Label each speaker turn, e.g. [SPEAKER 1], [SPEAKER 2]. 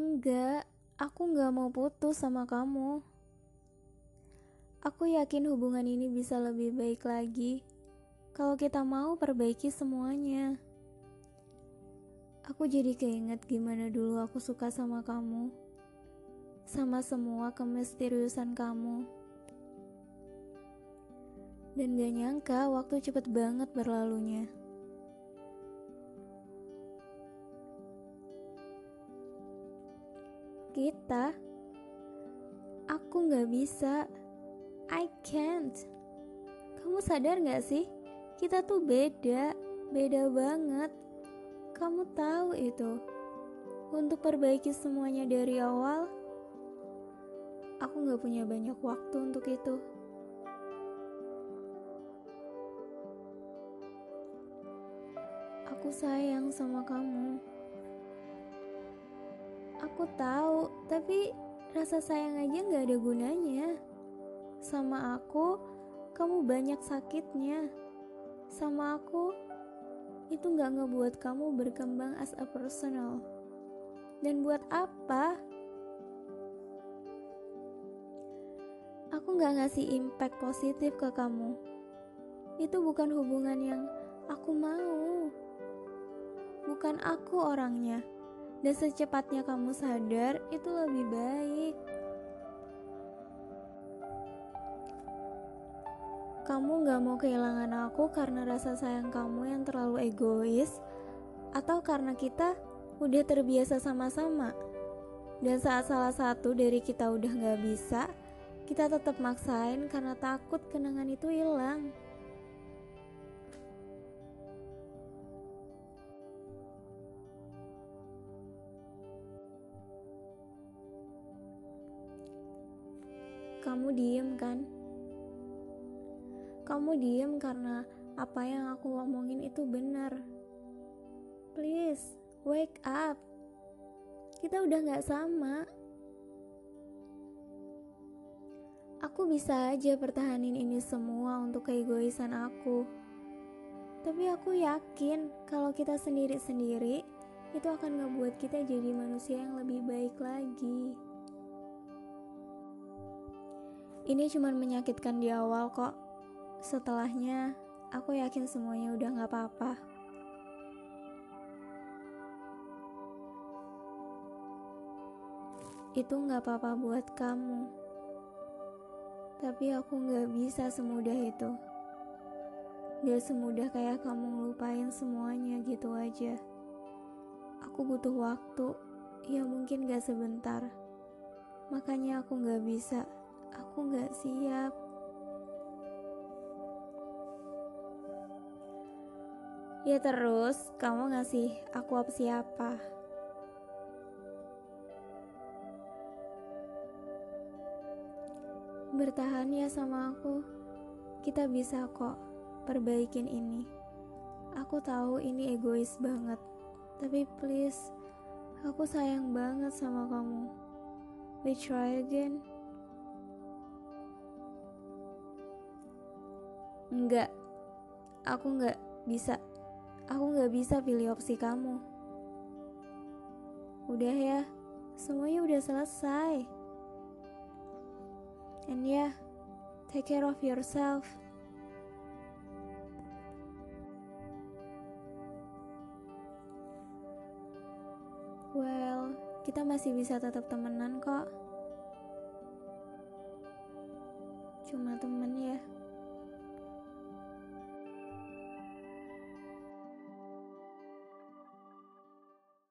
[SPEAKER 1] Enggak, aku nggak mau putus sama kamu. Aku yakin hubungan ini bisa lebih baik lagi kalau kita mau perbaiki semuanya. Aku jadi keinget gimana dulu aku suka sama kamu, sama semua kemisteriusan kamu. Dan gak nyangka waktu cepet banget berlalunya. Kita, aku gak bisa I can't. Kamu sadar gak sih? Kita tuh beda, beda banget. Kamu tahu itu. Untuk perbaiki semuanya dari awal, aku gak punya banyak waktu untuk itu. Aku sayang sama kamu. Aku tahu, tapi rasa sayang aja gak ada gunanya. Sama aku, kamu banyak sakitnya. Sama aku, itu gak ngebuat kamu berkembang as a personal. Dan buat apa? Aku gak ngasih impact positif ke kamu. Itu bukan hubungan yang aku mau. Bukan aku orangnya. Dan secepatnya kamu sadar, itu lebih baik. kamu gak mau kehilangan aku karena rasa sayang kamu yang terlalu egois, atau karena kita udah terbiasa sama-sama. Dan saat salah satu dari kita udah gak bisa, kita tetap maksain karena takut kenangan itu hilang. Kamu diem kan? Kamu diem karena apa yang aku ngomongin itu benar. Please, wake up. Kita udah gak sama. Aku bisa aja pertahanin ini semua untuk keegoisan aku. Tapi aku yakin kalau kita sendiri-sendiri itu akan ngebuat kita jadi manusia yang lebih baik lagi. Ini cuma menyakitkan di awal kok. Setelahnya, aku yakin semuanya udah gak apa-apa. Itu gak apa-apa buat kamu. Tapi aku gak bisa semudah itu. Gak semudah kayak kamu ngelupain semuanya gitu aja. Aku butuh waktu, ya mungkin gak sebentar. Makanya aku gak bisa, aku gak siap. Ya terus, kamu ngasih aku apa? Bertahan ya sama aku. Kita bisa kok perbaikin ini. Aku tahu ini egois banget. Tapi please, aku sayang banget sama kamu. We try again. Enggak, aku enggak bisa aku gak bisa pilih opsi kamu. Udah ya, semuanya udah selesai. And yeah, take care of yourself. Well, kita masih bisa tetap temenan kok. Cuma temen ya.